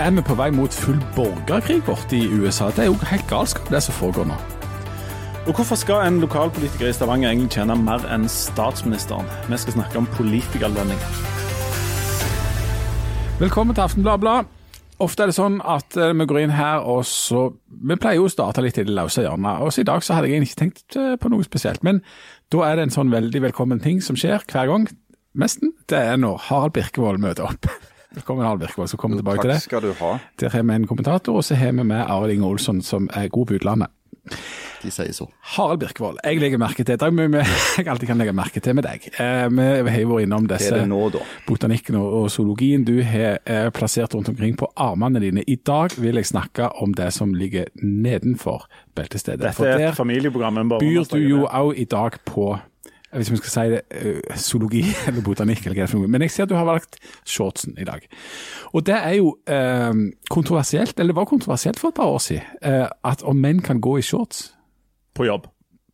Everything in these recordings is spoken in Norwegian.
er vi på vei mot full borgerkrig borte i USA. Det er jo helt galskap, det som foregår nå. Og Hvorfor skal en lokalpolitiker i Stavanger egentlig tjene mer enn statsministeren? Vi skal snakke om politikerlønning. Velkommen til Aftenbladet. Ofte er det sånn at eh, vi går inn her og så Vi pleier jo å starte litt i det løse hjørnet. Og så i dag så hadde jeg egentlig ikke tenkt eh, på noe spesielt. Men da er det en sånn veldig velkommen ting som skjer hver gang, nesten. Det er når Harald Birkevold møter opp. Velkommen, Harald Birkevold. Så kommer vi tilbake til det. Takk skal du ha. Der har vi en kommentator, og så har vi med Arild Inge Olsson, som er god på utlandet. De sier så. Harald Birkevold, jeg legger merke til deg, men jeg alltid kan legge merke til med deg. Eh, vi har vært innom disse det nå, botanikken og, og zoologien du har eh, plassert rundt omkring på armene dine. I dag vil jeg snakke om det som ligger nedenfor beltestedet. Dette er et familieprogram. byr du jo òg i dag på jeg vet ikke om jeg skal si det, eh, zoologi eller botanikk, eller hva det er for noe. men jeg ser at du har valgt shortsen i dag. Og det er jo eh, kontroversielt, eller det var kontroversielt for et par år siden, eh, at om menn kan gå i shorts På jobb.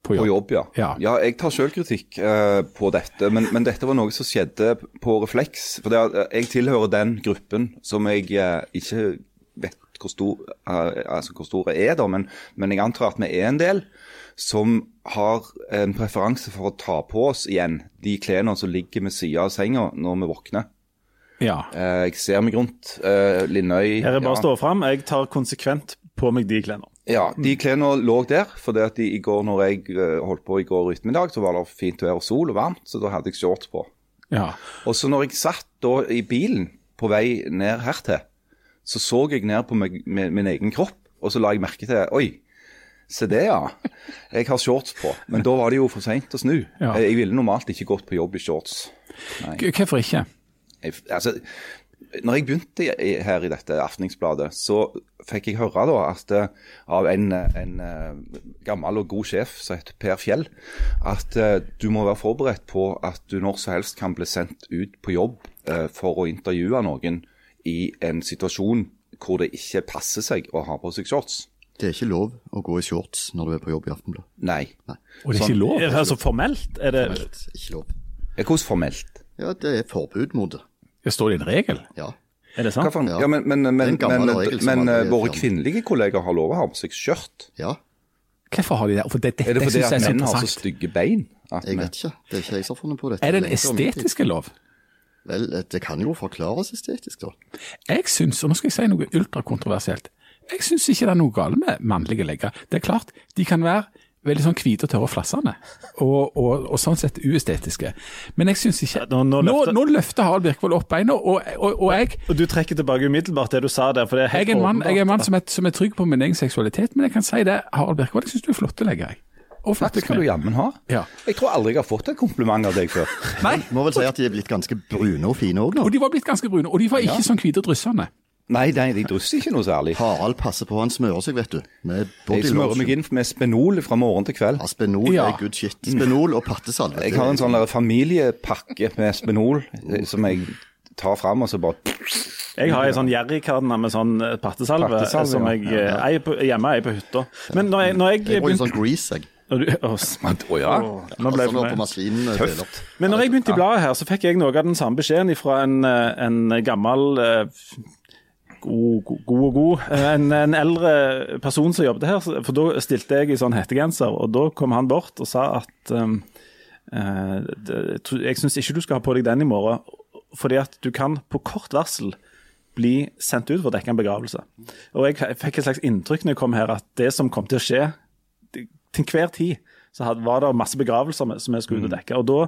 på jobb. På jobb, ja. Ja. ja jeg tar sjølkritikk eh, på dette, men, men dette var noe som skjedde på refleks. For det, er- jeg tilhører den gruppen som jeg eh, ikke vet hvor stor, eh, altså hvor stor er, da, men, men jeg antar at vi er en del som har en preferanse for å ta på oss igjen de klærne som ligger ved sida av senga når vi våkner. Ja. Eh, jeg ser meg rundt. eh, Linnøy Her er bare å ja. stå fram. Jeg tar konsekvent på meg de klærne. Ja, de klærne lå der. For det at de, i går når jeg eh, holdt på i går ettermiddag, så var det fint vær og sol og varmt, så da hadde jeg shorts på. ja. Og så når jeg satt da i bilen på vei ned hertil, så så jeg ned på meg, min, min egen kropp, og så la jeg merke til Oi, se det, ja. Jeg har shorts på. Men da var det jo for seint å snu. Ja. Jeg, ville normalt ikke gått på jobb i shorts. Nei. Hvorfor ikke? Jeg, altså, når jeg begynte her i dette Aftningsbladet, så fikk jeg høre da at eh, av en, en eh, gammel og god sjef som heter Per Fjell, at eh, du må være forberedt på at du når som helst kan bli sendt ut på jobb for å intervjue noen i en situasjon hvor det ikke passer seg å ha på seg shorts. Det er ikke lov å gå i shorts når du er på jobb i Aftenbladet. Nei. Og det er ikke lov? Er det Altså formelt er det Formelt, Ikke lov. Hvordan formelt? Ja, det er forbud mot det. Det står det i en regel? Ja. Er det sant? Ja. ja, men men, men, men, men, men, eh, er våre kvinnelige kolleger har lov å ha på seg skjørt. ja. Hvorfor har de det? For det, det Er det fordi at menn har så stygge bein? At Jeg vet ikke. Det er ikke jeg som har funnet på dette. Er det en estetiske lov? Vel, det kan jo forklares estetisk, da. Jeg syns, og nå skal jeg si noe ultrakontroversielt, jeg syns ikke det er noe galt med mannlige legger. Det er klart, de kan være veldig sånn hvite og tørre og flassende, og, og, og sånn sett uestetiske. Men jeg syns ikke Ja, nå- nå nå, løfter- nå løfter Harald Birkvold opp beina, og, og, og jeg Og du trekker tilbake umiddelbart det du sa der. for det er helt jeg er en mann, jeg er en mann som, er, som er trygg på min egen seksualitet, men jeg kan si det, Harald Birkvold, jeg syns du er flotte legger, jeg. Og flotte Takk skal du jammen ha. Ja. Jeg tror aldri jeg har fått et kompliment av deg før. Nei, Må vel si at de er blitt ganske brune og fine òg nå. og de var blitt ganske brune, og de var ikke sånn hvite dryssende. Nei, nei, de drusser ikke noe særlig. Harald passer på, han smører seg, vet du. Med Jeg smører meg inn med Spenol fra morgen til kveld. Ja, Spenol Ja. er good shit. Spenol og pattesalve. Jeg har en sånn der familiepakke med Spenol eh, som jeg tar fram og så bare Jeg har ei sånn jerrykanne med sånn eh, pattesalve, Pattesalve, som ja. jeg eh, eier på, hjemme eier på hytta. Men når jeg, når jeg Jeg bruker begynte sånn grease, jeg. Å, sm- oh, ja. Nå ble Altså eh. Men når jeg begynte i bladet her, så fikk jeg noe av den samme beskjeden fra en, en gammel God, god, god og god. eh, En, en eldre person som jobbet her. For da stilte jeg i sånn hettegenser, og da kom han bort og sa at um, uh, jeg syns ikke du skal ha på deg den i morgen, fordi at du kan på kort varsel bli sendt ut for å dekke en begravelse. Og jeg, fikk et slags inntrykk når jeg kom her, at det som kom til å skje til enhver tid, så var det masse begravelser som jeg skulle ut og dekke. Og da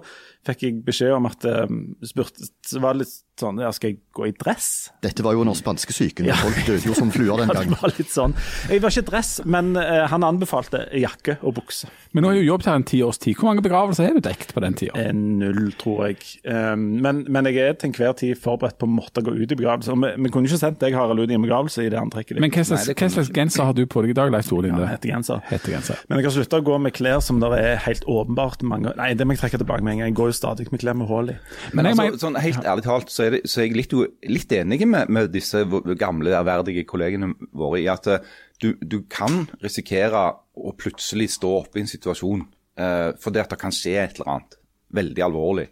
fikk jeg beskjed om at um, spurte, var det litt sånn ja, Skal jeg gå i dress? Dette var jo under spanskesyken. Ja. Folk døde jo som fluer den Det var litt sånn. Jeg var ikke i dress, men uh, han anbefalte jakke og bukse. Men nå har jo jobbet her en ti års tid. Hvor mange begravelser har du dekket på den tida? Eh, Null, tror jeg. Um, men, men jeg er til enhver tid forberedt på å måtte gå ut i begravelse. Og vi, vi kunne ikke sendt deg, Harald, ut i en begravelse i det antrekket. Men hva slags, hva slags genser har du på deg i dag, Leif Storlinde? Ja, Hettegenser. Hettegenser. Men jeg har slutta å gå med klær som det er helt åpenbart mange Nei, det må jeg trekke tilbake med en gang. Jeg går jo stadig med klær med hull i. Men men altså, sånn, helt ærlig talt så er, det, så er jeg litt, litt enig med, med disse gamle, ærverdige kollegene våre i at eh, du, du kan risikere å plutselig stå oppe i en situasjon eh, fordi at det kan skje et eller annet veldig alvorlig.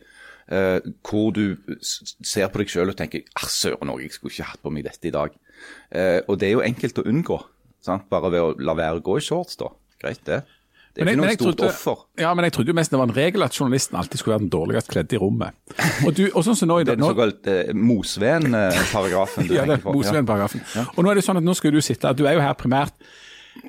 eh, hvor du ser på deg sjøl og tenker ah, søren òg, jeg skulle ikke hatt på meg dette i dag. Eh, og det er jo enkelt å unngå, sant? bare ved å la være å gå i shorts, da. Greit, det. Det er Men jeg- ikke noe stort trodde- offer. Ja, men jeg trodde jo mest det var en regel at journalisten alltid skulle være den dårligst kledde i rommet. Og, du, og sånn som nå i Det den såkalte såkalte Mosveen-paragrafen du ja, det tenker er på. Mosveen-paragrafen. Og nå er det sånn at nå skal du sitte Du er jo her primært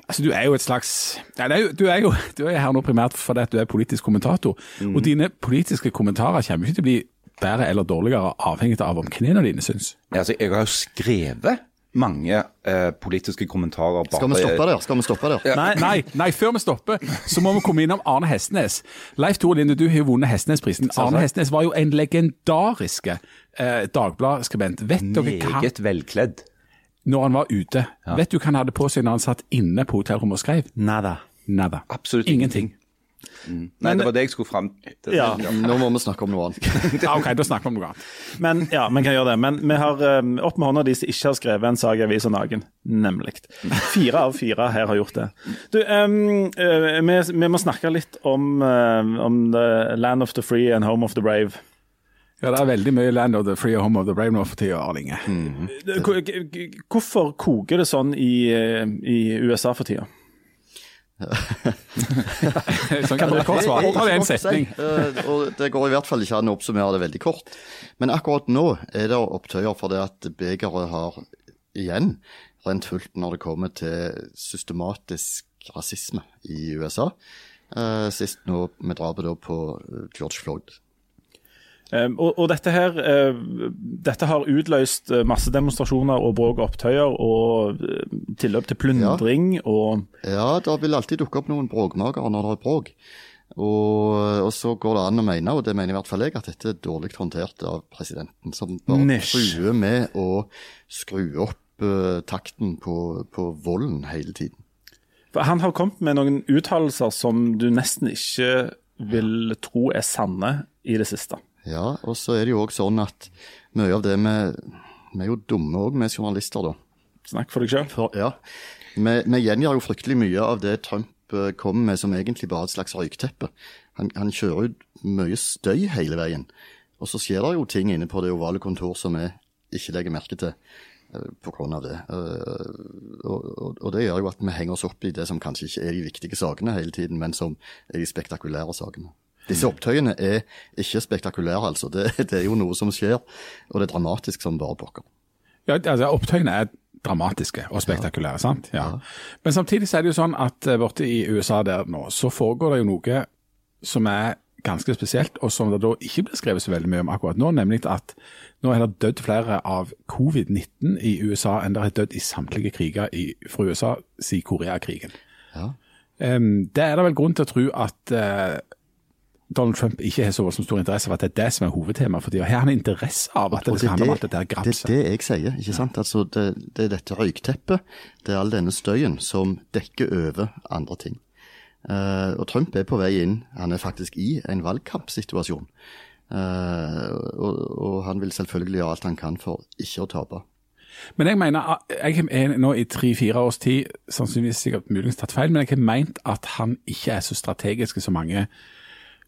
Altså, Du er jo et slags ja, er jo, du, er jo, du er her nå primært fordi at du er politisk kommentator. Mm. Og dine politiske kommentarer kommer ikke til å bli bedre eller dårligere avhengig av om knærne dine syns. Altså, jeg har jo skrevet mange eh, politiske kommentarer. bare- Skal vi stoppe der? Skal vi stoppe der? Nei, nei, nei, før vi stopper, så må vi komme innom Arne Hestnes. Leif Tore Linde, du har vunnet Hestnesprisen. Arne Hestnes var jo en legendariske eh, Dagblad-skribent. Vet dere hva Meget velkledd. når han var ute? Vet du hva han hadde på seg når han satt inne på hotellrommet og skrev? Nada. Nada. Absolutt Ingenting. Nei, det var det jeg skulle fram til. Ja. Nå må vi snakke om noe annet. Ja, ok, da snakker vi om noe annet. Men ja, vi kan gjøre det. Men vi har eh, opp med hånda de som ikke har skrevet en sak i avisa Nagen. Nemlig. Fire av fire her har gjort det. Du, um, vi, vi må snakke litt om, eh, om the land of the free and home of the brave. Ja, Det er veldig mye Land of the Free og Home of the Brave nå for tida, Arl Inge. Hvor- Hvorfor koker det sånn i, i USA for tida? Sånn kan kort det en Godt å si. setning. Eh, og det går i hvert fall ikke an å oppsummere det veldig kort. Men akkurat nå er det opptøyer for det at begeret har igjen rent fullt når det kommer til systematisk rasisme i USA. Eh, sist nå med drapet på eh, George Floyd. Um, og, og dette her eh, Dette har utløst eh, masse demonstrasjoner og bråk og opptøyer og eh, tilløp til plyndring og Ja, det vil alltid dukke opp noen bråkmakere når det er bråk. Og, og så går det an å mene, og det mener i hvert fall jeg, at dette er dårlig håndtert av presidenten, som bare truer med å skru opp uh, takten på, på volden hele tiden. For Han har kommet med noen uttalelser som du nesten ikke vil tro er sanne i det siste. Ja, og så er det jo òg sånn at mye av det vi Vi er jo dumme òg, vi journalister, da. Snakk for deg sjøl. Ja, vi, vi gjengjør jo fryktelig mye av det Trump eh, kommer med som egentlig bare et slags røykteppe. Han, han kjører ut mye støy hele veien. Og så skjer det jo ting inne på det ovale kontor som vi ikke legger merke til eh, av det. Eh, Og, og, og det gjør jo at vi henger oss opp i det som kanskje ikke er de viktige sakene hele tiden, men som er de spektakulære sakene. Disse opptøyene er ikke spektakulære, altså. Det, det er jo noe som skjer, og det er dramatisk som bare pokker. Ja, altså Opptøyene er dramatiske og spektakulære, sant? Ja. Men samtidig så er det jo sånn at eh, borte i USA der nå, så foregår det jo noe som er ganske spesielt, og som det da ikke blir skrevet så veldig mye om akkurat nå, nemlig at nå er det dødd flere av covid-19 i USA enn det er dødd i samtlige kriger i, fra USA siden Koreakrigen. Ja. Um, det er det vel grunn til å tro at eh, Donald Trump ikke har så voldsomt stor interesse av at det er det som er hovedtemaet for. Har han interesse av at det skal handle om alt dette grapset? det er det jeg sier, ikke sant? Altså, det, det er dette røykteppet, det er all denne støyen som dekker over andre ting. Uh, og Trump er på vei inn, han er faktisk i en valgkampsituasjon. Uh, og, og han vil selvfølgelig gjøre alt han kan for ikke å tape. Men jeg mener, jeg er nå i tre-fire års tid, sannsynligvis sikkert muligens tatt feil, men jeg har meint at han ikke er så strategisk som mange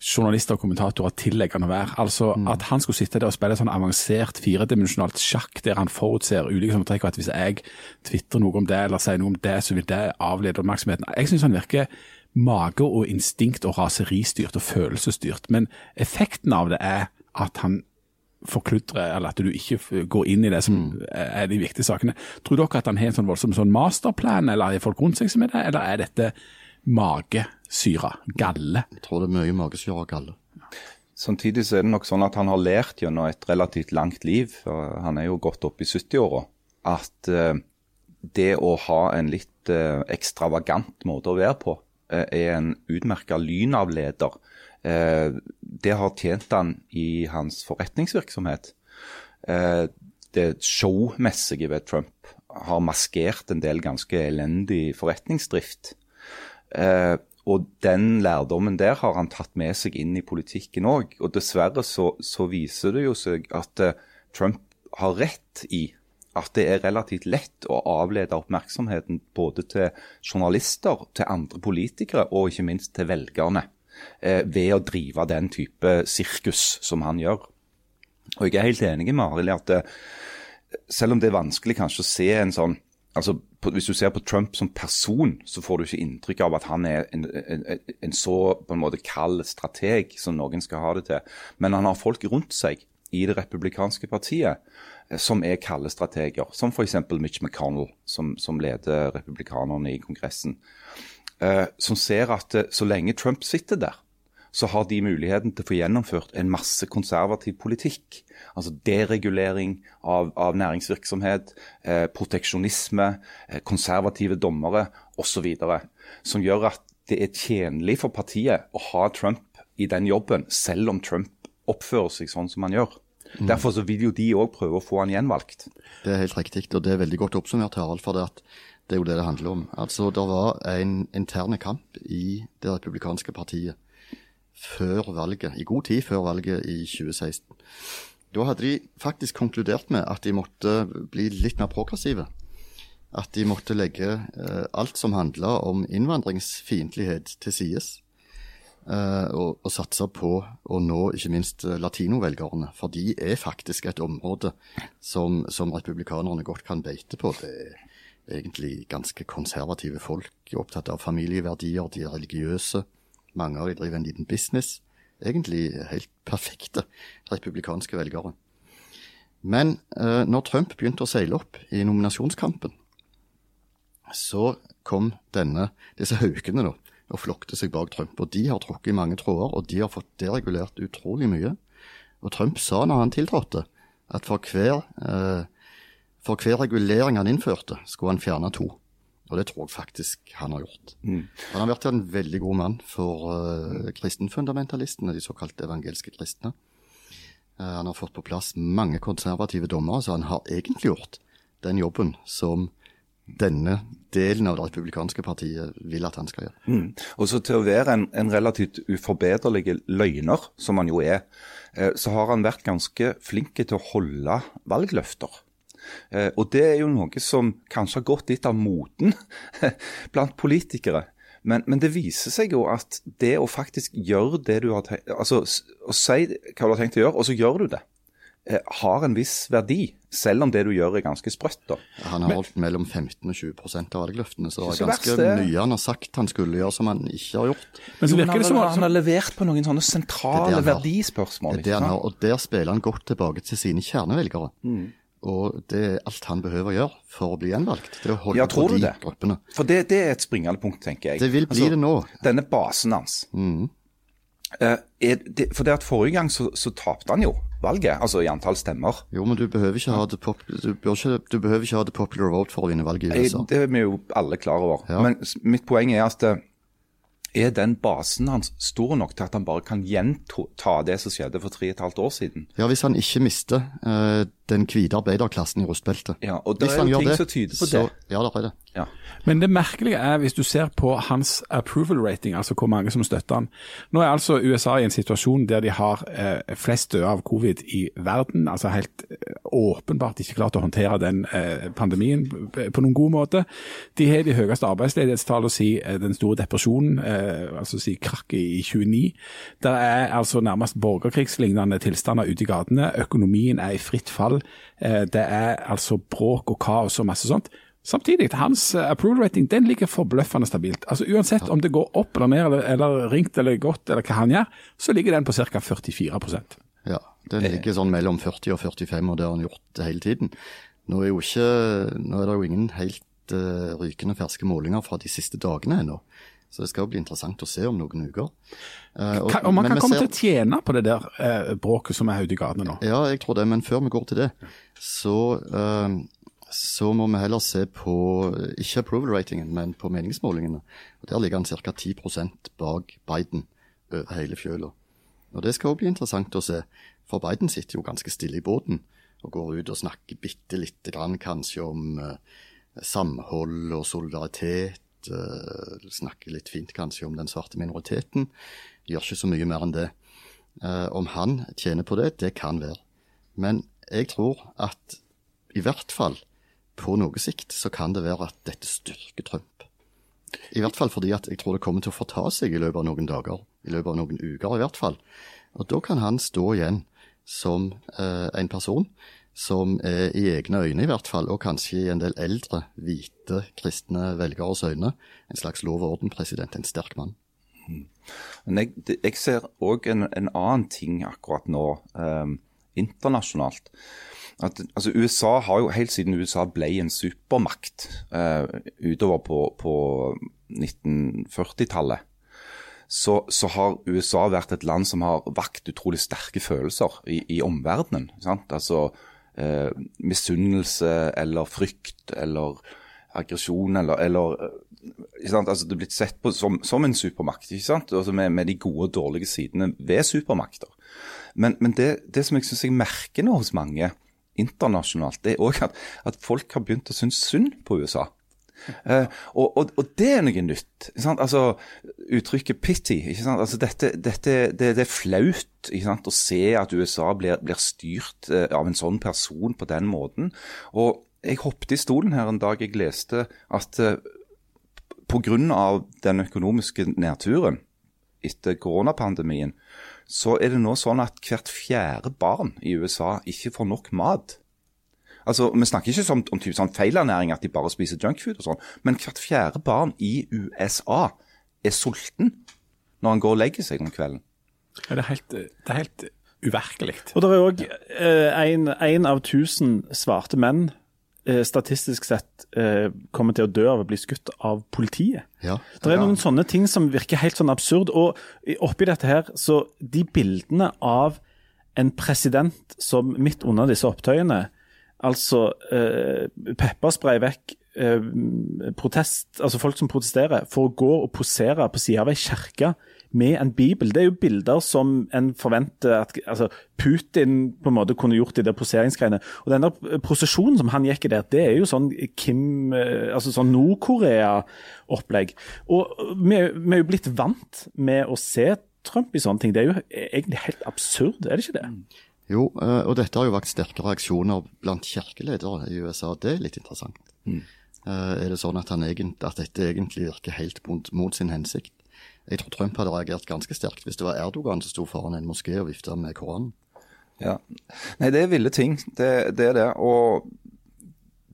journalister og kommentatorer tillegger han å være. Altså at han skulle sitte der og spille sånn avansert firedimensjonalt sjakk der han forutser ulike samtrekk, og at hvis jeg tvitrer noe om det eller sier noe om det, så vil det avlede oppmerksomheten. Jeg synes han virker mage og instinkt og raseristyrt og følelsesstyrt, men effekten av det er at han forkludrer, eller at du ikke går inn i det som er de viktige sakene. Tror dere at han har en sånn voldsom sånn masterplan, eller har folk rundt seg som er det, eller er dette magesyra, galle? Jeg tror det er mye magesyre og galle. Samtidig så er det nok sånn at han har lært gjennom et relativt langt liv, han er jo godt opp i 70-åra, at eh, det å ha en litt eh, ekstravagant måte å være på, eh, er en utmerka lynavleder. Eh, det har tjent han i hans forretningsvirksomhet. Eh, det showmessige ved Trump har maskert en del ganske elendig forretningsdrift. Eh, og den lærdommen der har han tatt med seg inn i politikken òg. Og dessverre så, så viser det jo seg at eh, Trump har rett i at det er relativt lett å avlede oppmerksomheten både til journalister, til andre politikere og ikke minst til velgerne. eh, ved å drive den type sirkus som han gjør. Og jeg er helt enig med Arild i at det, selv om det er vanskelig kanskje å se en sånn altså på, Hvis du ser på Trump som person, så får du ikke inntrykk av at han er en, en, en så på en måte kald strateg som noen skal ha det til. Men han har folk rundt seg i det republikanske partiet eh, som er kalde strateger. Som f.eks. Mitch McConnell, som, som, leder republikanerne i Kongressen. Eh, som ser at eh, så lenge Trump sitter der, så har de muligheten til å få gjennomført en masse konservativ politikk. Altså deregulering av, av næringsvirksomhet, eh, proteksjonisme, eh, konservative dommere osv. Som gjør at det er tjenlig for partiet å ha Trump i den jobben, selv om Trump oppfører seg sånn som han gjør. Mm. Derfor så vil jo de òg prøve å få han gjenvalgt. Det er helt riktig, og det er veldig godt oppsummert, Harald. for det at det er jo det det handler om. Altså, Det var en interne kamp i det republikanske partiet før valget, i god tid før valget i 2016. Da hadde de faktisk konkludert med at de måtte bli litt mer progressive. At de måtte legge eh, alt som handla om innvandringsfiendtlighet til sides. Eh, og, og, satse på å nå ikke minst latinovelgerne. For de er faktisk et område som, som republikanerne godt kan beite på. Det er egentlig ganske konservative folk, opptatt av familieverdier, de er religiøse. Mange av de driver en liten business. Egentlig helt perfekte republikanske velgere. Men eh, når Trump begynte å seile opp i nominasjonskampen, så kom denne, disse haukene da, og flokte seg bak Trump. Og de har trukket i mange tråder, og de har fått deregulert utrolig mye. Og Trump sa når han tiltrådte, at for hver, eh, for hver regulering han innførte, skulle han fjerne to. Og det tror jeg faktisk han har gjort. Mm. Han har vært en veldig god mann for uh, kristenfundamentalistene, de såkalt evangelske kristne. Uh, han har fått på plass mange konservative dommere, så han har egentlig gjort den jobben som denne delen av det republikanske partiet vil at han skal gjøre. Mm. Og så Til å være en, en relativt uforbederlig løgner, som han jo er, eh, så har han vært ganske flink til å holde valgløfter. Eh, og det er jo noe som kanskje har gått litt av moten blant politikere. Men, men, det viser seg jo at det å faktisk gjøre det du har tenkt Altså å si hva du har tenkt å gjøre, og så gjør du det, eh, har en viss verdi. Selv om det du gjør er ganske sprøtt. da. Han har holdt mellom 15 og 20 av valgløftene, så det er ganske mye han har sagt han skulle gjøre som han ikke har gjort. Men så virker det som han, han har levert på noen sånne sentrale verdispørsmål. Det er det han har, og Der spiller han godt tilbake til sine kjernevelgere. Mm. Og det er alt han behøver å gjøre for å bli gjenvalgt. Det er å holde ja, på de det? gruppene. For det, det, er et springende punkt, tenker jeg. Det vil bli altså, det nå. Denne basen hans. Mm. Uh, det, for det at Forrige gang så, så tapte han jo valget, altså i antall stemmer. Jo, men du behøver ikke ha the, pop, du ikke, du behøver ikke ha the popular vote for å vinne valget i USA. Det er vi jo alle klar over. Ja. Men mitt poeng er at eh, er den basen hans stor nok til at han bare kan gjenta det som skjedde for tre og et halvt år siden? Ja, hvis han ikke mister uh, den hvite arbeiderklassen i rustbeltet. Ja, og det er jo ting det, som tyder på så, det. Ja, det er det. Ja. Men det merkelige er, hvis du ser på hans approval rating, altså hvor mange som støtter han. Nå er altså USA i en situasjon der de har uh, flest døde av covid i verden. Altså helt eh, åpenbart ikke klart å håndtere den eh, pandemien på noen god måte. De har de høyeste arbeidsledighetstallene siden eh, den store depresjonen, eh, altså si krakk i 29. Det er altså nærmest borgerkrigslignende tilstander ute i gatene. Økonomien er i fritt fall. Eh, det er altså bråk og kaos og masse sånt. Samtidig, hans eh, approval rating den ligger forbløffende stabilt. Altså Uansett om det går opp eller ned, eller, eller ringt eller godt, eller hva han gjør, så ligger den på ca. 44 Ja, den ligger sånn mellom 40 og 45, og det har han gjort hele tiden. Nå er, ikke, nå er det jo ingen helt uh, rykende ferske målinger fra de siste dagene ennå. Så det skal jo bli interessant å se om noen uker. Uh, og, og, man kan komme ser... til å tjene på det der uh, bråket som er ute i gatene nå? Ja, jeg tror det. Men før vi går til det, så så må vi heller se på ikke approval-ratingen, men på meningsmålingene. Og Der ligger han ca. 10% bak Biden over hele fjøla. Og Det skal òg bli interessant å se, for Biden sitter jo ganske stille i båten og går ut og snakker bitte lite grann kanskje om uh, samhold og solidaritet. Uh, snakker litt fint kanskje om den svarte minoriteten. Gjør ikke så mye mer enn det. Uh, om han tjener på det, det kan være. Men jeg tror at i hvert fall på noe sikt så kan det være at dette styrker Trump. I hvert fall fordi at jeg tror det kommer til å forta seg i løpet av noen dager. I løpet av noen uker, i hvert fall. Og da kan han stå igjen som eh, en person som er i egne øyne, i hvert fall, og kanskje i en del eldre, hvite, kristne velgeres øyne, en slags lov og orden-president. En sterk mann. Men jeg, jeg ser òg en, en annen ting akkurat nå, eh, internasjonalt. At, altså USA har jo helt siden USA ble en supermakt uh, utover på, på 1940-tallet, så, så har USA vært et land som har vakt utrolig sterke følelser i, i omverdenen. sant? Altså eh, misunnelse eller frykt eller aggresjon eller, eller eh? Altså, Det er blitt sett på som, som en supermakt? Altså med, med de gode og dårlige sidene ved supermakter. Men, men det, det som jeg syns jeg merker nå hos mange internasjonalt, det er òg at, at folk har begynt å synes synd på USA. Eh, og, og, og det er noe nytt. Altså, Uttrykket 'pity'. Altså, dette, dette, det, det er flaut å se at USA blir, blir styrt eh, av en sånn person på den måten. Og jeg hoppet i stolen her en dag jeg leste at eh, pga. den økonomiske nedturen etter koronapandemien, så er det nå sånn at hvert fjerde barn i USA ikke får nok mat. Altså, Vi snakker ikke om, om typ sånn feilernæring, at de bare spiser junkfood og sånn, men hvert fjerde barn i USA er sulten når han går og legger seg om kvelden. Ja, Det er helt, det er helt uvirkelig. Og det er òg én av tusen svarte menn eh, statistisk sett eh, kommer til å dø av å bli skutt av politiet. Ja. Det er noen sånne ting som virker helt sånn absurd. Og oppi dette her, så de bildene av en president som midt under disse opptøyene, altså eh, pepperspray vekk eh, protest, altså folk som protesterer, for å gå og posere på sida av ei kirke med en bibel. Det er jo bilder som en forventer at altså, Putin på en måte kunne gjort i de poseringsgreiene. Og den der prosesjonen som han gikk i der, det er jo sånn Kim eh, altså sånn Nord-Korea-opplegg. Og vi, vi er jo blitt vant med å se Trump i sånne ting. Det er jo egentlig helt absurd, er det ikke det? Jo, eh, og dette har jo vakt sterke reaksjoner blant kirkeledere i USA. Det er litt interessant. Mm. Er det sånn at, han egent, at dette egentlig virker helt mot, mot sin hensikt? Jeg tror Trump hadde reagert ganske sterkt hvis det var Erdogan som sto foran en moské og vifta med Koranen. Ja. Nei, det er ville ting. Det, det er det. Og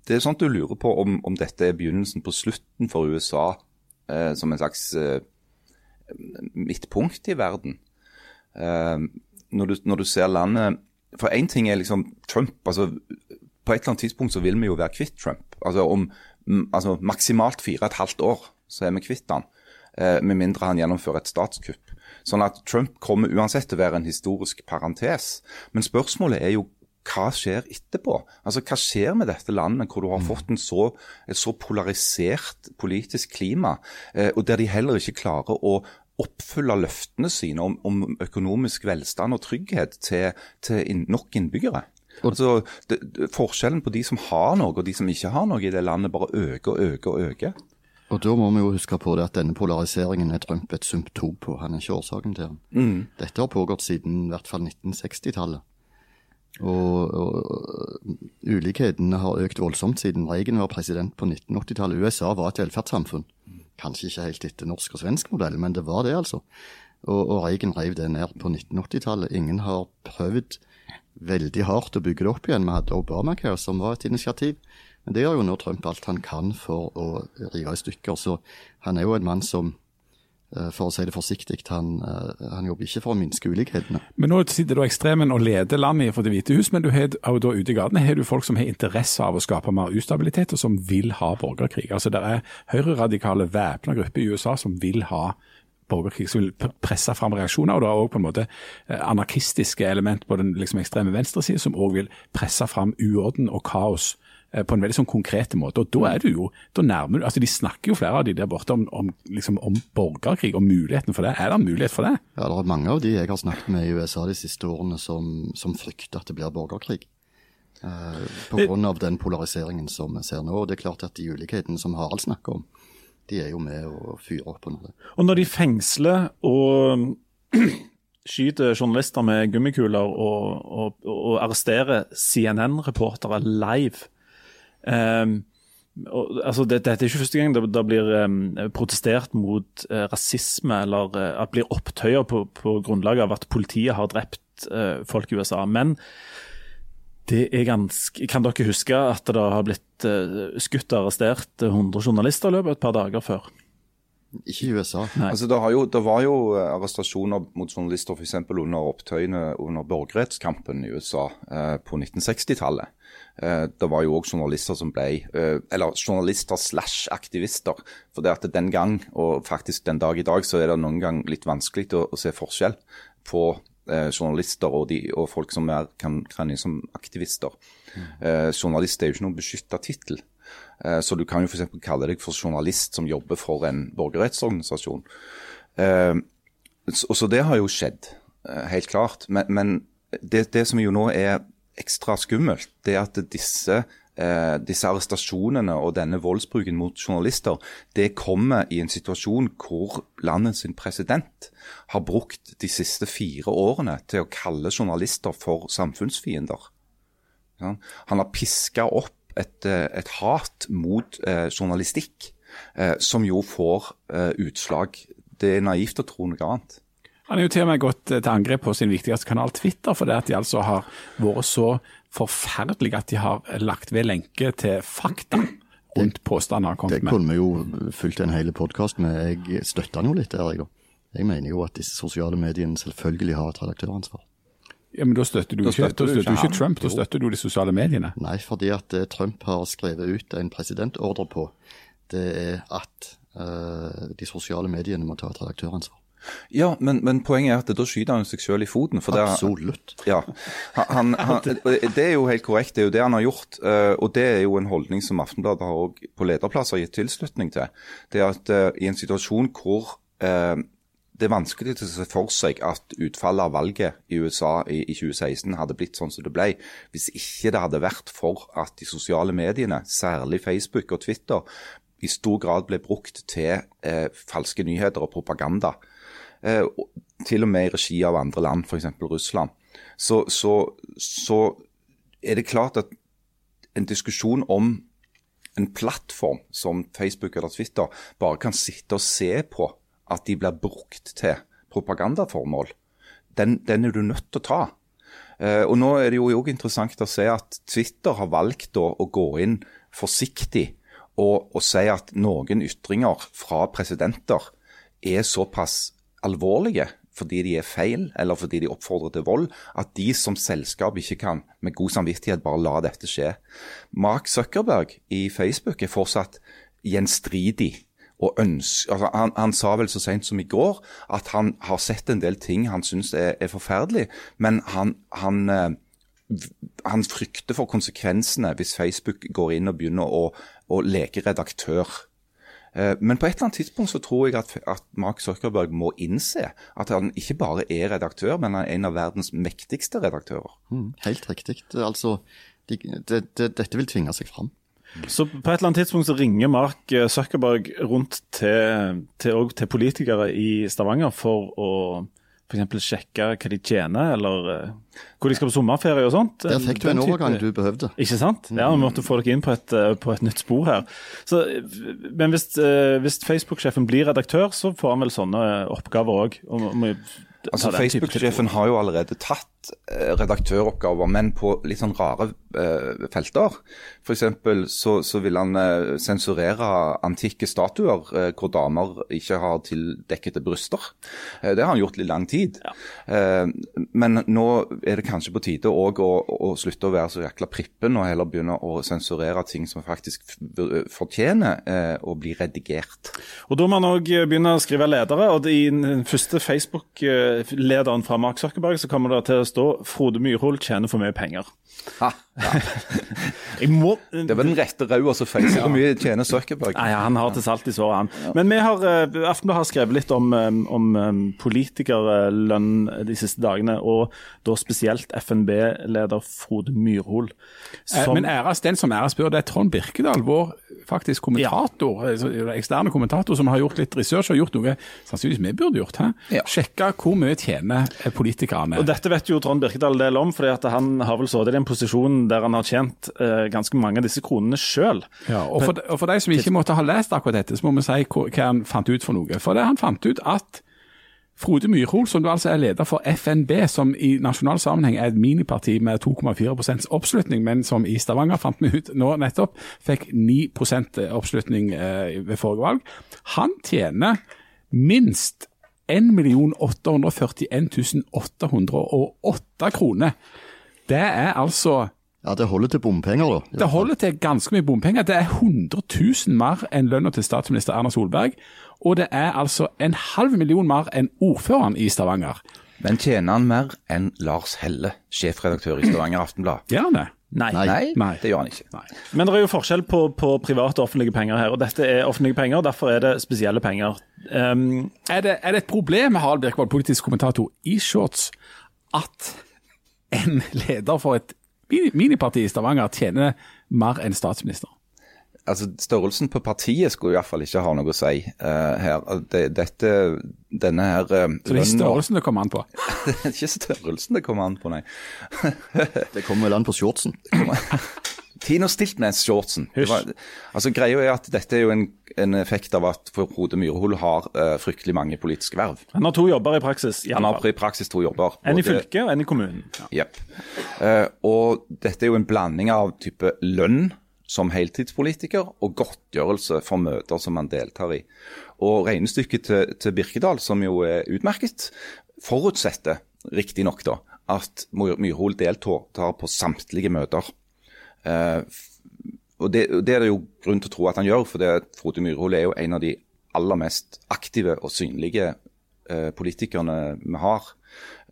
det er sånn at du lurer på om, om dette er begynnelsen på slutten for USA eh, som en slags eh, midtpunkt i verden. Eh, når, du, når du ser landet For én ting er liksom Trump. altså På et eller annet tidspunkt så vil vi jo være kvitt Trump. Altså om altså, maksimalt fire og et halvt år så er vi kvitt han. Eh, med mindre han gjennomfører et statskupp. Sånn at Trump kommer uansett til å være en historisk parentes. Men spørsmålet er jo hva skjer etterpå? Altså, Hva skjer med dette landet hvor du har fått en så, et så polarisert politisk klima, eh, og der de heller ikke klarer å oppfylle løftene sine om, om økonomisk velstand og trygghet til, til nok innbyggere? Altså, det, det, Forskjellen på de som har noe og de som ikke har noe i det landet, bare øker og øker og øker. Og da må vi jo huske på det at denne polariseringen er Trump et symptom på. Han er ikke årsaken til den. Dette har pågått siden i hvert fall 1960-tallet. Og, og ulikhetene har økt voldsomt siden Reagan var president på 1980-tallet. USA var et velferdssamfunn. Kanskje ikke helt etter norsk og svensk modell, men det var det, altså. Og, og Reagan reiv det ned på 1980-tallet. Ingen har prøvd veldig hardt å bygge det opp igjen. Vi hadde Obamacare, som var et initiativ. Men det gjør jo nå Trump alt han kan for å rive i stykker. Så han er jo en mann som, eh, for å si det forsiktig, han, eh, han jobber ikke for å minske ulikhetene. Men nå sitter da ekstremen og leder landet for Det hvite hus, men du har og da ute i gatene har du folk som har interesse av å skape mer ustabilitet, og som vil ha borgerkrig. Altså Det er høyreradikale væpna grupper i USA som vil ha borgerkrig, som vil presse fram reaksjoner. Og det er òg på en måte eh, anarkistiske element på den liksom ekstreme venstresiden som òg vil presse fram uorden og kaos på en veldig sånn konkret måte. Og da er du jo, da nærmer du, altså De snakker jo flere av de der borte om, om, liksom, om borgerkrig og muligheten for det. Er det en mulighet for det? Ja, det er mange av de jeg har snakket med i USA de siste årene som, som frykter at det blir borgerkrig. Uh, på grunn av den polariseringen som vi ser nå. Og det er klart at de ulikhetene som Harald snakker om, de er jo med å fyre opp under det. Og når de fengsler og skyter journalister med gummikuler og, og, og arresterer CNN-reportere live, eh, og, altså, det, Dette er ikke første gang det, det blir um, protestert mot uh, rasisme eller uh, at det blir opptøyer på, på grunnlag av at politiet har drept uh, folk i USA. Men det er ganske, kan dere huske at det har blitt skutt og arrestert 100 journalister i løpet av et par dager før? Ikke i USA. Altså, det, jo, det, var jo eh, arrestasjoner mot journalister f.eks. under opptøyene under borgerrettskampen i USA eh, på 1960-tallet. Eh, det var jo òg journalister som ble eh, Eller journalister slash aktivister. For det at den gang, og faktisk den dag i dag, så er det noen gang litt vanskelig å, å se forskjell på eh, journalister og, de, og, folk som er, kan trene som aktivister. Mm. Eh, journalist er jo ikke noen beskytta tittel. Eh, så du kan jo f.eks. kalle deg for journalist som jobber for en borgerrettsorganisasjon. Eh, så det har jo skjedd, eh, helt klart. Men det, det som jo nå er ekstra skummelt, det er at disse disse arrestasjonene og denne voldsbruken mot journalister, det kommer i en situasjon hvor landets president har brukt de siste fire årene til å kalle journalister for samfunnsfiender. Han har piska opp et, eh, et hat mot eh, journalistikk, eh, som jo får eh, utslag. Det er naivt å tro noe annet. Han er jo til og med gått eh, til angrep på sin viktigste kanal Twitter, for det at de altså har vært så forferdelige at de har lagt ved lenke til fakta rundt påstander han med. Det kunne vi jo fulgt en hel podkast med. Jeg støtter han jo litt der, jeg da. Jeg mener jo at disse sosiale mediene selvfølgelig har et redaktøransvar. Ja, Men da støtter du, da støtter ikke, du ikke, ikke Trump, da støtter du de sosiale mediene? Nei, fordi at det Trump har skrevet ut en presidentordre på, det er at uh, de sosiale mediene må ta et redaktøransvar. Ja, men, men, poenget er at da skyter han seg selv i foten. Absolutt. Det, ja, han, han, det er jo helt korrekt, det er jo det han har gjort. Uh, og det er jo en holdning som Aftenbladet har på lederplasser gitt tilslutning til. Det er at uh, i en situasjon hvor uh, det er vanskelig å se for seg at utfallet av valget i USA i, i, 2016 hadde blitt sånn som det ble, hvis ikke det hadde vært for at de sosiale mediene, særlig Facebook og Twitter, i stor grad ble brukt til eh, falske nyheter og propaganda. Eh, til og med i regi av andre land, f.eks. Russland. Så, så, så er det klart at en diskusjon om en plattform som Facebook eller Twitter bare kan sitte og se på at de blir brukt til propagandaformål, den, den er du nødt til å ta. Uh, og Nå er det jo også interessant å se at Twitter har valgt å, å gå inn forsiktig og, og, si at noen ytringer fra presidenter er såpass alvorlige fordi de er feil eller fordi de oppfordrer til vold, at de som selskap ikke kan med god samvittighet bare la dette skje. Mark Zuckerberg i Facebook er fortsatt gjenstridig og ønsker altså han, han, sa vel så sent som i går at han har sett en del ting han syns er, er forferdelig, men han, han, eh, han, frykter for konsekvensene hvis Facebook går inn og begynner å, å leke redaktør. Eh, men på et eller annet tidspunkt så tror jeg at, at Mark Zuckerberg må innse at han ikke bare er redaktør, men han er en av verdens mektigste redaktører. Mm, helt riktig. Altså, de, de, de, dette vil tvinge seg fram. Så på et eller annet tidspunkt så ringer Mark Zuckerberg rundt til, til, til politikere i Stavanger for å f.eks. sjekke hva de tjener, eller uh, hvor de skal på sommerferie og sånt. Der fikk du en overgang du behøvde. Ikke sant? Ja, vi måtte få dere inn på et, eh, på et nytt spor her. Så, men hvis, hvis Facebook-sjefen blir redaktør, så får han vel sånne oppgaver òg. Altså, Facebook-sjefen har jo allerede tatt redaktøroppgaver, men på litt sånn rare eh, felter. F.eks. Så, så vil han eh, sensurere antikke statuer eh, hvor damer ikke har tildekkede bryster. det har han gjort i lang tid. Ja. men nå er det kanskje på tide å, å, slutte å være så jækla prippen og heller begynne å sensurere ting som faktisk fortjener å bli redigert. Og Da må han òg begynne å skrive ledere. og I den første Facebook-lederen fra Mark Zuckerberg så kommer det til å stå Frode Myrhol tjener for mye penger. Ha, ja. må, det var den rette rauda som feiser. Hvor mye tjener Zuckerberg? Nei, Han har til salt i såret, han. Ja. Men vi har, uh, Aftenbladet har skrevet litt om, um, om um, politikerlønn de siste dagene, og da spesielt FNB-leder Frode Myrhol. Eh, som... Men æres den som æres bør. Det er Trond Birkedal, vår faktisk kommentator, ja. eksterne kommentator som har gjort litt research og gjort noe sannsynligvis vi burde gjort. Ja. Sjekka hvor mye tjener politikerne. Og Dette vet jo Trond Birkedal del om, fordi han har vel sittet i en posisjon der han har tjent eh, ganske mange av disse kronene sjøl. Ja, og, for, og for de som ikke måtte ha lest akkurat dette, så må vi si hva, hva han fant ut for noe. For det han fant ut at Frode Myrhol, som du altså er leder for FNB, som i nasjonal sammenheng er et miniparti med 2,4 oppslutning, men som i Stavanger, fant vi ut nå nettopp, fikk 9 oppslutning eh, ved forrige valg. Han tjener minst 1 841 808 kroner. Det er altså Ja, det holder til bompenger, da. Det holder til ganske mye bompenger. Det er 100 000 mer enn lønna til statsminister Erna Solberg. Og det er altså en halv million mer enn ordføreren i Stavanger. Men tjener han mer enn Lars Helle, sjefredaktør i Stavanger Aftenblad? Det? Nei. Nei, Nei. det gjør han ikke. Nei. Men det er jo forskjell på, på private og offentlige penger her. og Dette er offentlige penger, derfor er det spesielle penger. Um, Er det, er det et problem med Harald Birkvold, politisk kommentator i shorts, at en leder for et miniparti i Stavanger tjener mer enn statsminister? Altså, Størrelsen på partiet skulle i hvert fall ikke ha noe å si uh, her. Det, dette, denne her uh, Så det er størrelsen det kommer an på. Det er ikke størrelsen det kommer an på, nei. Det kommer vel an på shortsen. Tino Stiltnes-shortsen. Det Altså, greia er at dette er jo en, en effekt av at Frode Myrhol har uh, fryktelig mange politiske verv. han har to jobber i praksis. i Han har i praksis to jobber. En i fylket og en i kommunen. Jepp. Uh, og dette er jo en blanding av type lønn som heltidspolitiker og godtgjørelse for møter som man deltar i. Og regnestykket til, til Birkedal, som jo er utmerket, forutsetter riktignok at My- Myrhol deltar på samtlige møter. Eh, og det, det er det jo grunn til å tro at han gjør, for det, Frode Myrhol er jo en av de aller mest aktive og synlige politikerne vi har.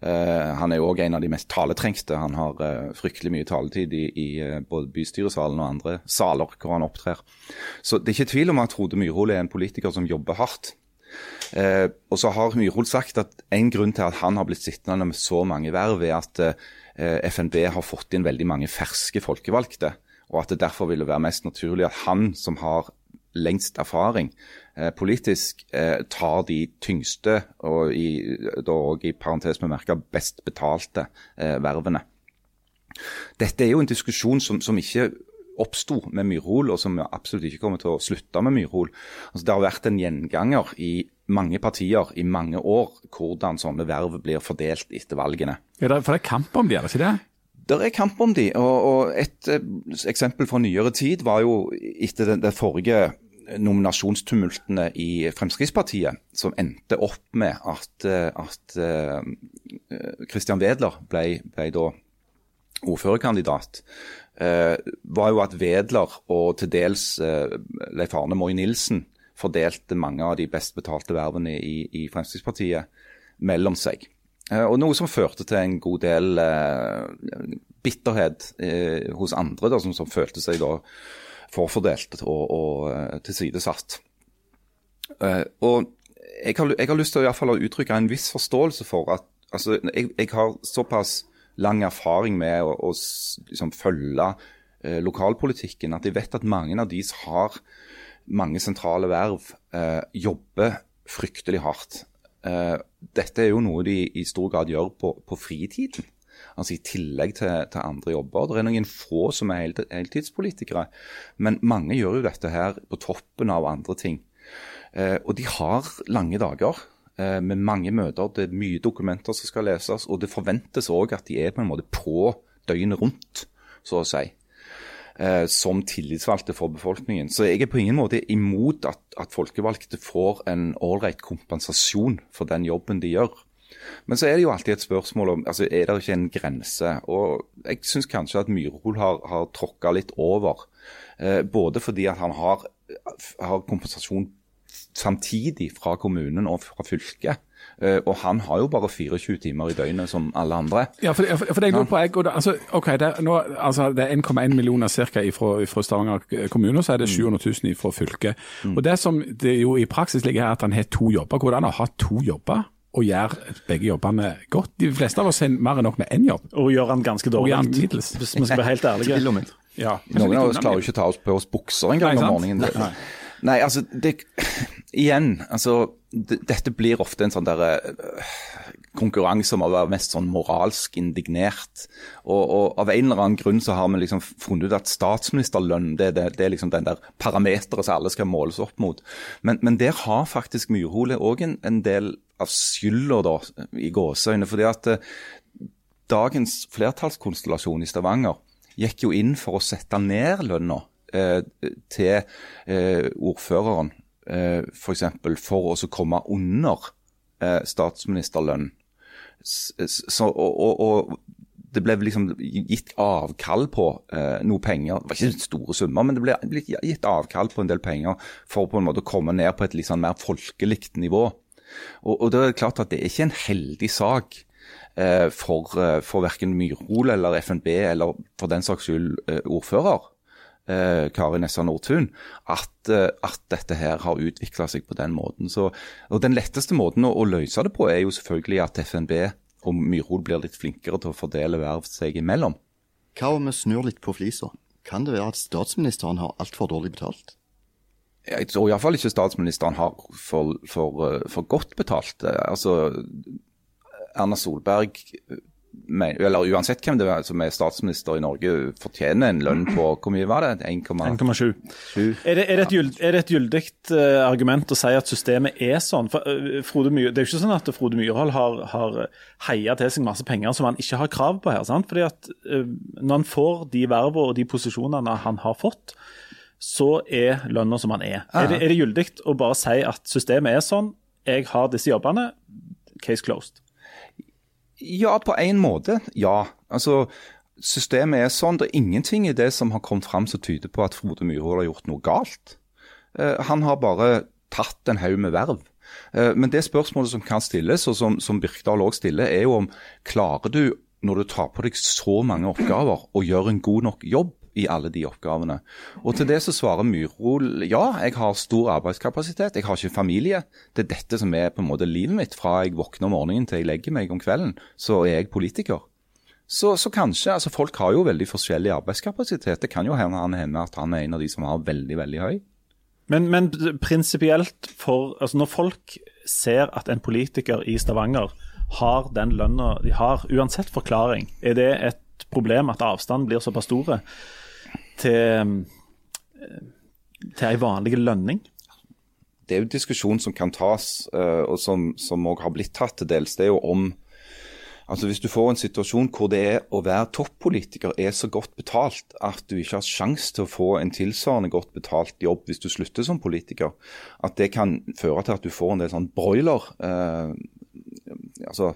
Eh, han er jo òg en av de mest taletrengste. Han har eh, fryktelig mye taletid i, i eh, både bystyresalen og andre saler hvor han opptrer. Så det er ikke tvil om at Frode Myrhol er en politiker som jobber hardt. Eh, og så har Myrhol sagt at en grunn til at han har blitt sittende med så mange verv, er at eh, FNB har fått inn veldig mange ferske folkevalgte. Og at det derfor ville være mest naturlig at han som har lengst erfaring eh, politisk, eh, tar de tyngste og i, da også i parentes bemerka best betalte eh, vervene. Dette er jo en diskusjon som, som ikke oppsto med Myrhol, og som absolutt ikke kommer til å slutte med Myrhol. Altså, det har vært en gjenganger i mange partier i mange år hvordan sånne verv blir fordelt etter valgene. Ja, det er- for det er kamp om de, er det ikke det? Det er kamp om de, og, og et eh, eksempel fra nyere tid var jo etter den, den forrige nominasjonstumultene i Fremskrittspartiet, som endte opp med at, eh, at eh, Christian Wedler ble, ble da ordførerkandidat, eh, var jo at Wedler og til dels Leif Arne Moy Nilsen fordelte mange av de best betalte vervene i, i Fremskrittspartiet mellom seg. Og Noe som førte til en god del bitterhet hos andre, da, som, som følte seg da forfordelt og, og eh, tilsidesatt. Eh, og jeg har, jeg har lyst til å, uttrykke en viss forståelse for at altså, jeg, jeg har såpass lang erfaring med å, å liksom, følge eh, lokalpolitikken at jeg vet at mange av de som har mange sentrale verv, eh, jobber fryktelig hardt. Eh, dette er jo noe de i stor grad gjør på, på fritiden. Altså I tillegg til, til andre jobber. Det er noen få som er hel, heltidspolitikere, men mange gjør jo dette her på toppen av andre ting. Eh, og de har lange dager eh, med mange møter. Det er mye dokumenter som skal leses, og det forventes òg at de er på en måte på døgnet rundt, så å si. Eh, som tillitsvalgte for befolkningen. Så jeg er på ingen måte imot at, at folkevalgte får en ålreit kompensasjon for den jobben de gjør. Men så er det jo alltid et spørsmål om altså er det ikke en grense. Og jeg syns kanskje at Myrhol har, har tråkka litt over. Eh, både fordi at han har, har kompensasjon samtidig fra kommunen og fra fylket. Uh, og han har jo bare 24 timer i døgnet som alle andre. Ja, for, for, for det jeg lurer på, jeg, det, altså, ok, det er, nå, altså, det er 1,1 millioner ca. fra, fra Stavanger kommune, og så er det 700 000 fra fylket. Og Det som det jo i praksis ligger her, at han har to jobber. Hvordan har han hatt to jobber og gjør begge jobbene godt? De fleste av oss har mer enn nok med én jobb. Og gjør den ganske dårlig, hvis vi skal være helt ærlige. Ja, Noen av oss klarer jo ikke å ta oss på oss bukser engang om morgenen. Nei, altså det, Igjen, altså Dette blir ofte en sånn der, øh, konkurranse om å være mest sånn moralsk indignert. Og, og av en eller annen grunn så har vi liksom funnet ut at statsministerlønn det, det, det er liksom den der parameteret som alle skal måles opp mot. Men, men der har faktisk Myrhole òg en, en, del av skylda, da, i gåseøyne. fordi at eh, dagens flertallskonstellasjon i Stavanger gikk jo inn for å sette ned lønna eh, til eh, ordføreren, eh, f.eks. For, for å komme under eh, statsministerlønn. Så, og, og, det ble liksom gitt avkall på eh, noe penger. Det var ikke store summer, men det ble, gitt avkall på en del penger for på en måte å komme ned på et sånn mer folkelig nivå. Og, og det er klart at det er ikke en heldig sak eh, for, eh, for verken Myrhol eller FNB, eller for den saks skyld ordfører. Eh, Kari Nessa Nordtun, at, eh, at, dette her har utvikla seg på den måten. Så, og Den letteste måten å, å, løse det på er jo selvfølgelig at FNB og Myrhol blir litt flinkere til å fordele verv seg imellom. Hva om vi snur litt på flisa? Kan det være at statsministeren har altfor dårlig betalt? Jeg tror iallfall ikke statsministeren har for, for, eh, for godt betalt. Altså, Erna Solberg eller uansett hvem det er som er statsminister i Norge, fortjener en lønn på hvor mye var det? 1,7. Er, er, er, det et gyldig uh, argument å si at systemet er sånn? For, uh, Frode Myhr, det er jo ikke sånn at Frode Myrhold har, har heia til seg masse penger som han ikke har krav på her. sant? Fordi at uh, Når han får de vervene og de posisjonene han har fått, så er lønna som han er. Er det, er det gyldig å bare si at systemet er sånn, jeg har disse jobbene, case closed? Ja, på en måte. Ja. Altså, systemet er sånn. Det er ingenting i det som har kommet fram som tyder på at Frode Myhrvold har gjort noe galt. Eh, han har bare tatt en haug med verv. Eh, men det spørsmålet som kan stilles, og som, som Birkdal òg stiller, er jo om klarer du, når du tar på deg så mange oppgaver, å gjøre en god nok jobb i alle de oppgavene. Og til det så svarer Myrhol ja, jeg har stor arbeidskapasitet, jeg har ikke familie. Det er dette som er på en måte livet mitt. Fra jeg våkner om morgenen til jeg legger meg om kvelden, så er jeg politiker. Så, så kanskje, altså Folk har jo veldig forskjellig arbeidskapasitet. Det kan jo hende at han er en av de som har veldig, veldig høy. Men, men prinsipielt, for altså når folk ser at en politiker i Stavanger har den lønna de har, uansett forklaring, er det et problem at avstanden blir såpass store? Til, til ei vanlig lønning? Det er jo en diskusjon som kan tas, eh, og som òg har blitt tatt til dels. Det er jo om Altså Hvis du får en situasjon hvor det er å være toppolitiker er så godt betalt at du ikke har sjanse til å få en tilsvarende godt betalt jobb hvis du slutter som politiker, at det kan føre til at du får en del sånn broiler eh, altså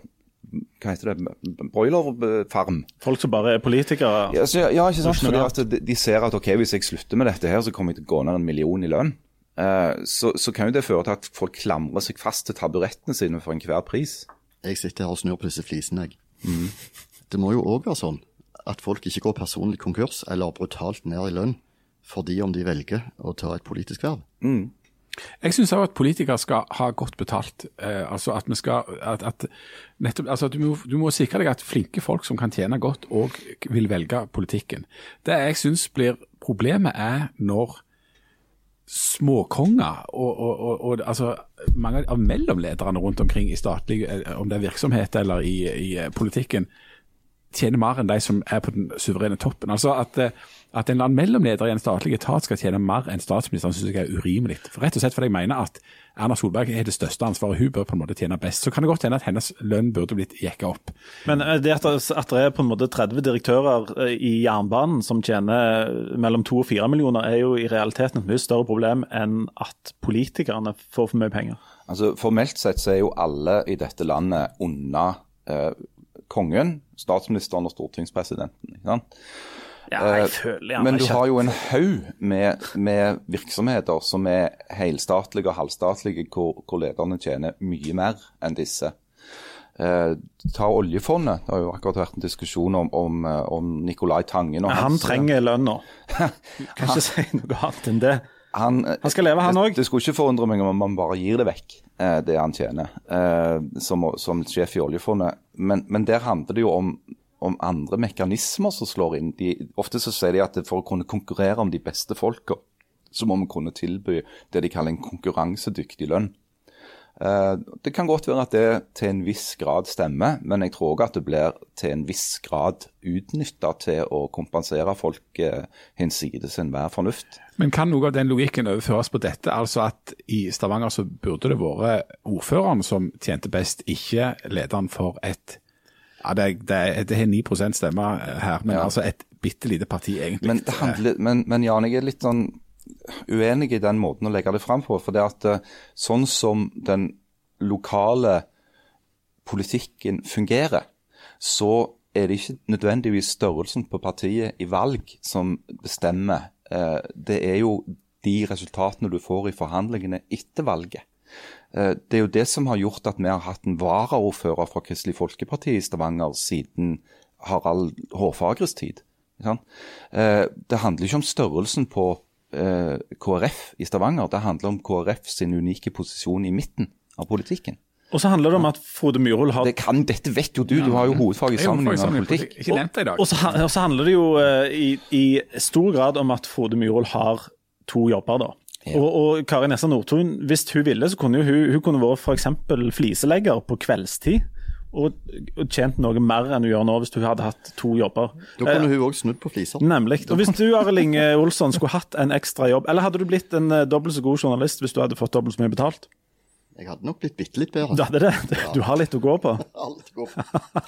hva heter det, broilerfarm. Folk som bare er politikere? Ja, så, ja ikke sant. Fordi at de, de, ser at ok, hvis jeg slutter med dette her, så kommer jeg til å gå ned en million i lønn. Uh, så, så, kan jo det føre til at folk klamrer seg fast til taburettene sine for enhver pris. Jeg sitter her og snur på disse flisene, jeg. Mm. Det må jo òg være sånn at folk ikke går personlig konkurs eller brutalt ned i lønn fordi om de velger å ta et politisk verv. Mm. Jeg syns òg at politikere skal ha godt betalt. Eh, altså at vi skal at, at nettopp, altså du, må, du må sikre deg at flinke folk som kan tjene godt, òg vil velge politikken. Det jeg syns blir problemet, er når småkonger og, og, og, og, altså mange av mellomlederne rundt omkring i statlig, eh, om det er virksomhet eller i, i eh, politikken, tjener mer enn de som er på den suverene toppen. Altså at eh, at en eller annen mellomleder i en statlig etat skal tjene mer enn statsministeren, synes jeg er urimelig. For rett og slett fordi jeg mener at Erna Solberg er det største ansvaret. Hun bør på en måte tjene best. Så kan det godt hende at hennes lønn burde blitt jekka opp. Men eh, det at, at det er på en måte 30 direktører eh, i jernbanen som tjener mellom 2 og 4 millioner, er jo i realiteten et mye større problem enn at politikerne får for mye penger. Altså Formelt sett så er jo alle i dette landet unna eh, kongen, statsministeren og stortingspresidenten. Ja, jeg eh, føler jeg Men du har jo en haug med, med, virksomheter som er helstatlige og halvstatlige, hvor, hvor, lederne tjener mye mer enn disse. Eh, ta oljefondet. Det har jo akkurat vært en diskusjon om, om, eh, om Nicolai Tangen. Og han hans, trenger lønna. Kan ikke si noe annet enn det. Han, han skal leve, han òg. Det, det, skulle ikke forundre meg om man bare gir det vekk, eh, det han tjener, eh, som, som, sjef i oljefondet. Men, men der handler det jo om om andre mekanismer som slår inn. De, ofte så sier de at for å kunne konkurrere om de beste folka, så må vi kunne tilby det de kaller en konkurransedyktig lønn. Eh, Det kan godt være at det til en viss grad stemmer, men jeg tror òg at det blir til en viss grad utnytta til å kompensere folk eh, hinsides enhver fornuft. Men kan noe av den logikken overføres på dette? Altså at i Stavanger så burde det vært ordføreren som tjente best, ikke lederen for et ja, det, det, det har 9 stemme her, men Ja. altså et bitte lite parti, egentlig. Men, det handler, men, men Jan, jeg er litt sånn uenig i den måten å legge det fram på. For det at eh, sånn som den lokale politikken fungerer, så er det ikke nødvendigvis størrelsen på partiet i valg som bestemmer. Eh, Det er jo de resultatene du får i forhandlingene etter valget. Eh, Det er jo det som har gjort at vi har hatt en varaordfører fra Kristelig Folkeparti i Stavanger siden Harald Hårfagres tid. Det handler ikke om størrelsen på KrF i Stavanger, det handler om KrF sin unike posisjon i midten av politikken. Og så handler det om at Frode Myrhol har Det kan, dette vet jo du, du har jo hovedfag i Jeg jo sammenheng faktisk av sånn, politikk. Ikke nevnt det i dag. Og så, og så handler det jo eh, i, i stor grad om at Frode Myrhol har to jobber, da. Og, og Kari Nessa Nordtun, hvis hun ville, så kunne hun, hun kunne vært f.eks. fliselegger på kveldstid. Og, og tjent noe mer enn hun gjør nå, hvis hun hadde hatt to jobber. Da kunne hun òg snudd på fliser. Nemlig. Og Hvis du Arild Inge Olsson skulle hatt en ekstra jobb, eller hadde du blitt en eh, dobbelt så god journalist hvis du hadde fått dobbelt så mye betalt? Jeg hadde nok blitt bitte litt bedre. Du hadde det. Du har litt å gå på.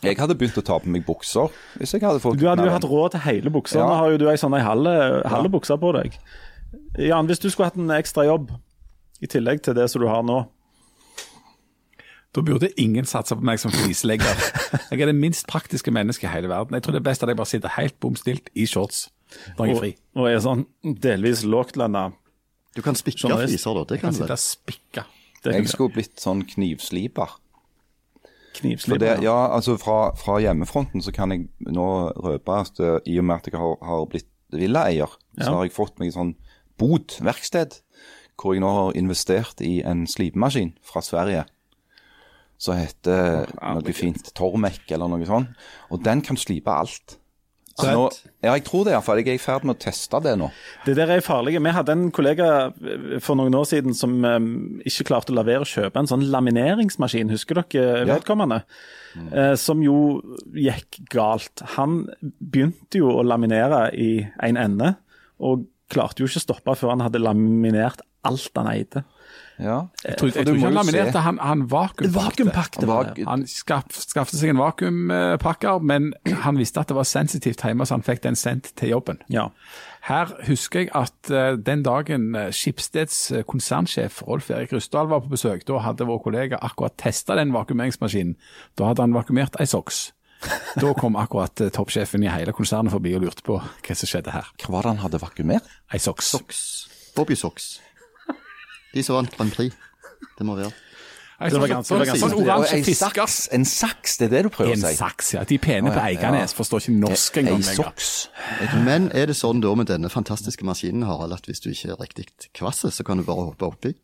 Jeg hadde begynt å ta på meg bukser hvis jeg hadde fått Du hadde jo hatt råd til hele buksa. Ja. Nå har jo du ei sånn ei halve, halve bukse på deg. Jan, hvis du skulle hatt en ekstra jobb i tillegg til det som du har nå, Da burde ingen satse på meg som flislegger. Jeg er det minst praktiske mennesket i hele verden. Jeg tror det er best at jeg bare sitter helt bom stilt i shorts når jeg er fri. og er sånn delvis lågtlønna Du kan spikke Journalist. fliser, da. Det Jeg kan kan sitte vel. spikke. Jeg skulle blitt sånn knivsliper. Det, ja, altså fra, fra hjemmefronten så kan jeg nå røpe at eh, i og med at jeg har, har blitt villaeier, så Ja. har jeg fått meg sånn bod, verksted, hvor jeg nå har investert i en slipemaskin fra Sverige. Som heter noe fint Tormek eller noe sånt. Og den kan slipe alt. Nå, ja, jeg tror det iallfall. Jeg er i ferd med å teste det nå. Det der er farlig. Vi hadde en kollega eh, for noen år siden som um, ikke klarte å la være å kjøpe en sånn lamineringsmaskin, husker dere Ja. Mm. Uh, som jo gikk galt. Han begynte jo å laminere i en ende, og klarte jo ikke å stoppe før han hadde laminert alt han eide. Ja. Jeg tror, jeg tror ikke han se- laminerte, han, han vakuumpakte. Han skaff, skaffet seg en vakuumpakker, men han visste at det var sensitivt hjemme, så han fikk den sendt til jobben. Ja. Her husker jeg at eh, den dagen uh, Skipsteds eh, konsernsjef Rolf Erik Rustdal var på besøk, da hadde vår kollega akkurat testa den vakuumeringsmaskinen. Da hadde han vakuumert ei soks. Da kom akkurat eh, toppsjefen i hele konsernet forbi og lurte på hva som skjedde her. Hva var det han hadde vakuumert? Ei soks. Socks. Bobby Socks. De som vant Grand Prix. Det må være. Ei Det var sånn- ganske- det var sånn- ganske sånn oransje en saks, en saks, det er det du prøver En å si? En saks, ja. De pene på Eiganes ja. forstår ikke norsk engang Ei soks. Men er det sånn da med denne fantastiske maskinen, Harald, at hvis du ikke er riktig kvass, så kan du bare hoppe oppi?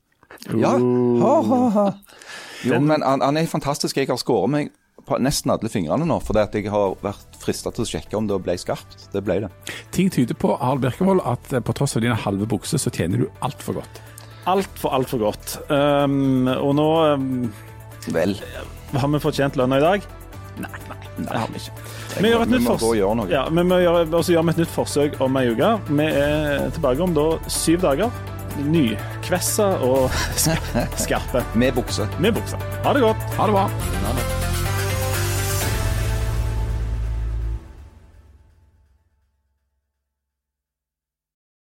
Ja. Ha, ha, ha. Jo, men han, han er fantastisk. Jeg har skåret meg på nesten alle fingrene nå, fordi at jeg har vært frista til å sjekke om det ble skarpt. Det ble det. Ting tyder på Harald Birkevold, at på tross av dine halve bukser, så tjener du altfor godt. Altfor, altfor godt. Um, og nå um, Vel. har vi fortjent lønna i dag. Nei, Det har vi ikke. Vi gjør et vi nytt må fors- gå og gjøre noe. Ja, vi gjøre, og så gjør vi et nytt forsøk om ei uke. Vi er tilbake om da syv dager. Nykvessa og skarpe Med bukse. med bukser. Ha det godt. Ha det bra.